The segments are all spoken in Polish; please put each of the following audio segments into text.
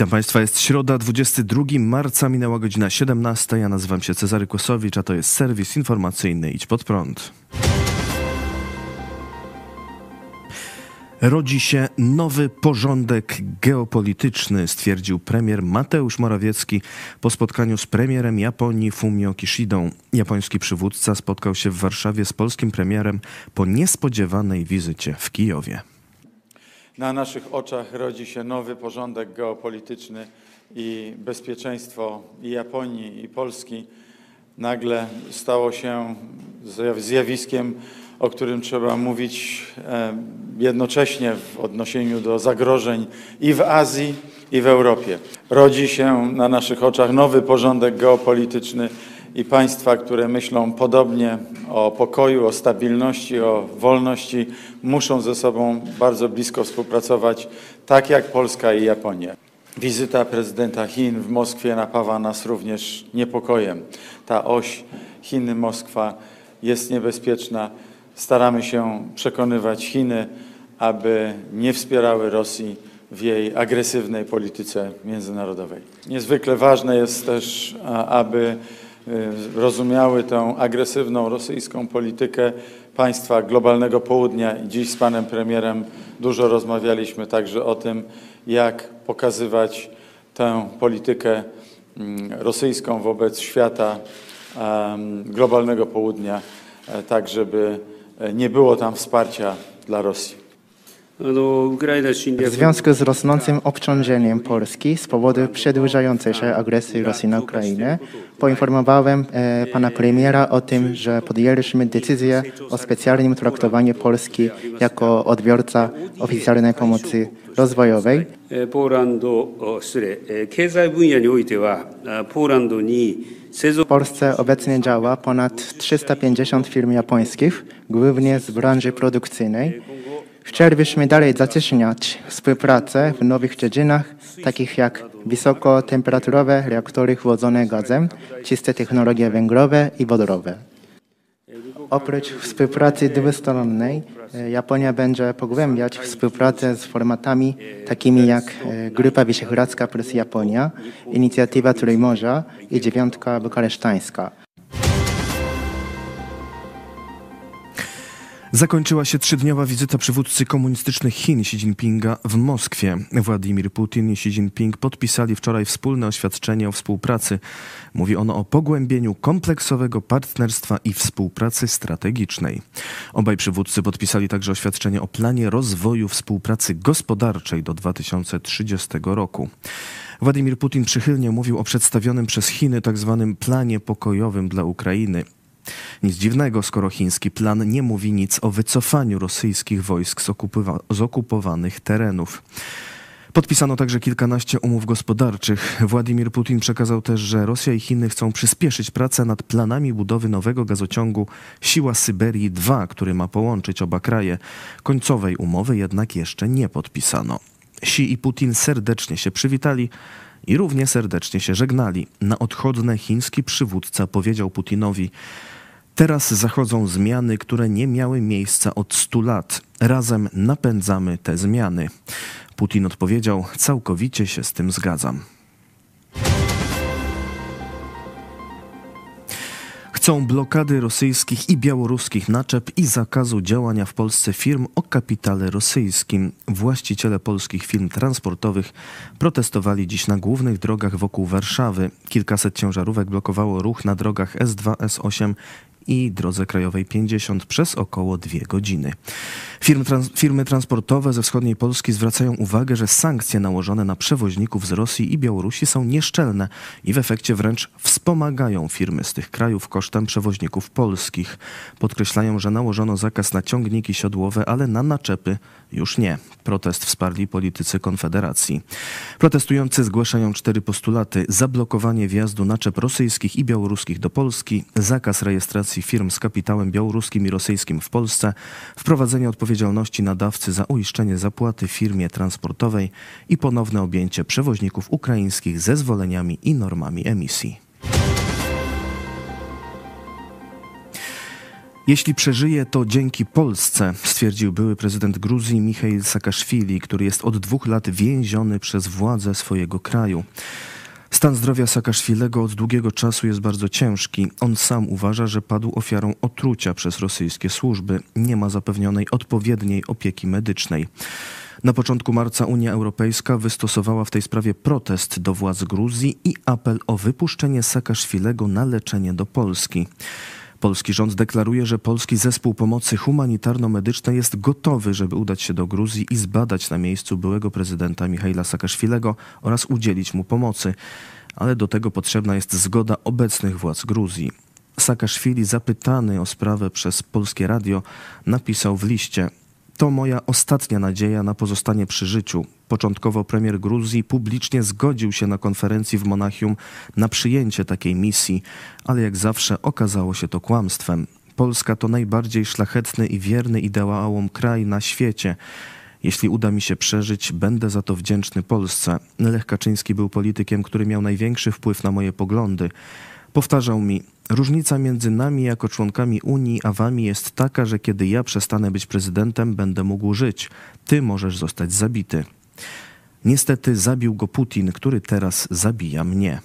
Witam Państwa, jest środa, 22 marca, minęła godzina 17. Ja nazywam się Cezary Kłosowicz, a to jest serwis informacyjny Idź Pod Prąd. Rodzi się nowy porządek geopolityczny, stwierdził premier Mateusz Morawiecki po spotkaniu z premierem Japonii Fumio Kishidą. Japoński przywódca spotkał się w Warszawie z polskim premierem po niespodziewanej wizycie w Kijowie. Na naszych oczach rodzi się nowy porządek geopolityczny i bezpieczeństwo i Japonii, i Polski nagle stało się zjawiskiem, o którym trzeba mówić e, jednocześnie w odniesieniu do zagrożeń i w Azji, i w Europie. Rodzi się na naszych oczach nowy porządek geopolityczny i państwa, które myślą podobnie o pokoju, o stabilności, o wolności, muszą ze sobą bardzo blisko współpracować, tak jak Polska i Japonia. Wizyta prezydenta Chin w Moskwie napawa nas również niepokojem. Ta oś Chiny-Moskwa jest niebezpieczna. Staramy się przekonywać Chiny, aby nie wspierały Rosji w jej agresywnej polityce międzynarodowej. Niezwykle ważne jest też, aby rozumiały tę agresywną rosyjską politykę państwa globalnego południa. Dziś z panem premierem dużo rozmawialiśmy także o tym, jak pokazywać tę politykę mm, rosyjską wobec świata globalnego południa, e, tak żeby e, nie było tam wsparcia dla Rosji. W związku z rosnącym obciążeniem Polski z powodu przedłużającej się agresji Rosji na Ukrainę, poinformowałem e, pana premiera o tym, że podjęliśmy decyzję o specjalnym traktowaniu Polski jako odbiorca oficjalnej pomocy rozwojowej. W Polsce obecnie działa ponad 350 firm japońskich, głównie z branży produkcyjnej. Chcielibyśmy dalej zacieśniać współpracę w nowych dziedzinach, takich jak wysokotemperaturowe reaktory chłodzone gazem, czyste technologie węglowe i wodorowe. Oprócz współpracy dwustronnej, e, Japonia będzie pogłębiać współpracę z formatami takimi jak e, Grupa Wyszehradzka plus Japonia, Inicjatywa Trójmorza i Dziewiątka Bukaresztańska. Zakończyła się trzydniowa wizyta przywódcy komunistycznych Chin Xi Jinpinga w Moskwie. Władimir Putin i Xi Jinping podpisali wczoraj wspólne oświadczenie o współpracy. Mówi ono o pogłębieniu kompleksowego partnerstwa i współpracy strategicznej. Obaj przywódcy podpisali także oświadczenie o planie rozwoju współpracy gospodarczej do 2030 roku. Władimir Putin przychylnie mówił o przedstawionym przez Chiny tzw. Tak planie pokojowym dla Ukrainy. Nic dziwnego, skoro chiński plan nie mówi nic o wycofaniu rosyjskich wojsk z, z okupowanych terenów. Podpisano także kilkanaście umów gospodarczych. Władimir Putin przekazał też, że Rosja i Chiny chcą przyspieszyć pracę nad planami budowy nowego gazociągu Siła Syberii 2, który ma połączyć oba kraje. Końcowej umowy jednak jeszcze nie podpisano. Xi i Putin serdecznie się przywitali i równie serdecznie się żegnali. Na odchodne chiński przywódca powiedział Putinowi: Teraz zachodzą zmiany, które nie miały miejsca od stu lat. Razem napędzamy te zmiany. Putin odpowiedział: Całkowicie się z tym zgadzam. Chcą blokady rosyjskich i białoruskich naczep i zakazu działania w Polsce firm o kapitale rosyjskim. Właściciele polskich firm transportowych protestowali dziś na głównych drogach wokół Warszawy. Kilkaset ciężarówek blokowało ruch na drogach S2, S8 i drodze krajowej 50 przez około dwie godziny. Firmy, trans firmy transportowe ze wschodniej Polski zwracają uwagę, że sankcje nałożone na przewoźników z Rosji i Białorusi są nieszczelne i w efekcie wręcz wspomagają firmy z tych krajów kosztem przewoźników polskich. Podkreślają, że nałożono zakaz na ciągniki siodłowe, ale na naczepy już nie. Protest wsparli politycy Konfederacji. Protestujący zgłaszają cztery postulaty: zablokowanie wjazdu naczep rosyjskich i białoruskich do Polski, zakaz rejestracji firm z kapitałem białoruskim i rosyjskim w Polsce, wprowadzenie odpowiedzialności nadawcy za uiszczenie zapłaty firmie transportowej i ponowne objęcie przewoźników ukraińskich zezwoleniami i normami emisji. Jeśli przeżyje, to dzięki Polsce, stwierdził były prezydent Gruzji Michail Saakaszwili, który jest od dwóch lat więziony przez władze swojego kraju. Stan zdrowia Saakaszwilego od długiego czasu jest bardzo ciężki. On sam uważa, że padł ofiarą otrucia przez rosyjskie służby. Nie ma zapewnionej odpowiedniej opieki medycznej. Na początku marca Unia Europejska wystosowała w tej sprawie protest do władz Gruzji i apel o wypuszczenie Saakaszwilego na leczenie do Polski. Polski rząd deklaruje, że polski zespół pomocy humanitarno-medycznej jest gotowy, żeby udać się do Gruzji i zbadać na miejscu byłego prezydenta Michaila Saakaszwilego oraz udzielić mu pomocy. Ale do tego potrzebna jest zgoda obecnych władz Gruzji. Saakaszwili, zapytany o sprawę przez polskie radio, napisał w liście: to moja ostatnia nadzieja na pozostanie przy życiu. Początkowo premier Gruzji publicznie zgodził się na konferencji w Monachium na przyjęcie takiej misji, ale jak zawsze okazało się to kłamstwem. Polska to najbardziej szlachetny i wierny ideałom kraj na świecie. Jeśli uda mi się przeżyć, będę za to wdzięczny Polsce. Lech Kaczyński był politykiem, który miał największy wpływ na moje poglądy. Powtarzał mi, różnica między nami jako członkami Unii a wami jest taka, że kiedy ja przestanę być prezydentem, będę mógł żyć. Ty możesz zostać zabity. Niestety zabił go Putin, który teraz zabija mnie.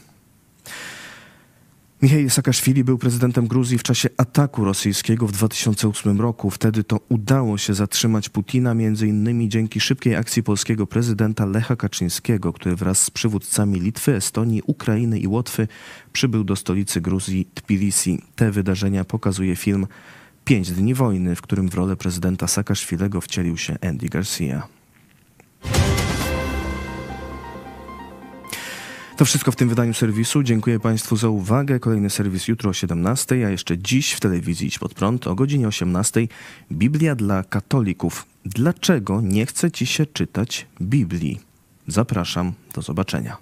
Michał Saakaszwili był prezydentem Gruzji w czasie ataku rosyjskiego w 2008 roku. Wtedy to udało się zatrzymać Putina między innymi dzięki szybkiej akcji polskiego prezydenta Lecha Kaczyńskiego, który wraz z przywódcami Litwy, Estonii, Ukrainy i Łotwy przybył do stolicy Gruzji Tbilisi. Te wydarzenia pokazuje film Pięć dni wojny, w którym w rolę prezydenta Saakaszwilego wcielił się Andy Garcia. To wszystko w tym wydaniu serwisu. Dziękuję Państwu za uwagę. Kolejny serwis jutro o 17, a jeszcze dziś w telewizji Idź Pod Prąd o godzinie 18 Biblia dla katolików. Dlaczego nie chce Ci się czytać Biblii? Zapraszam, do zobaczenia.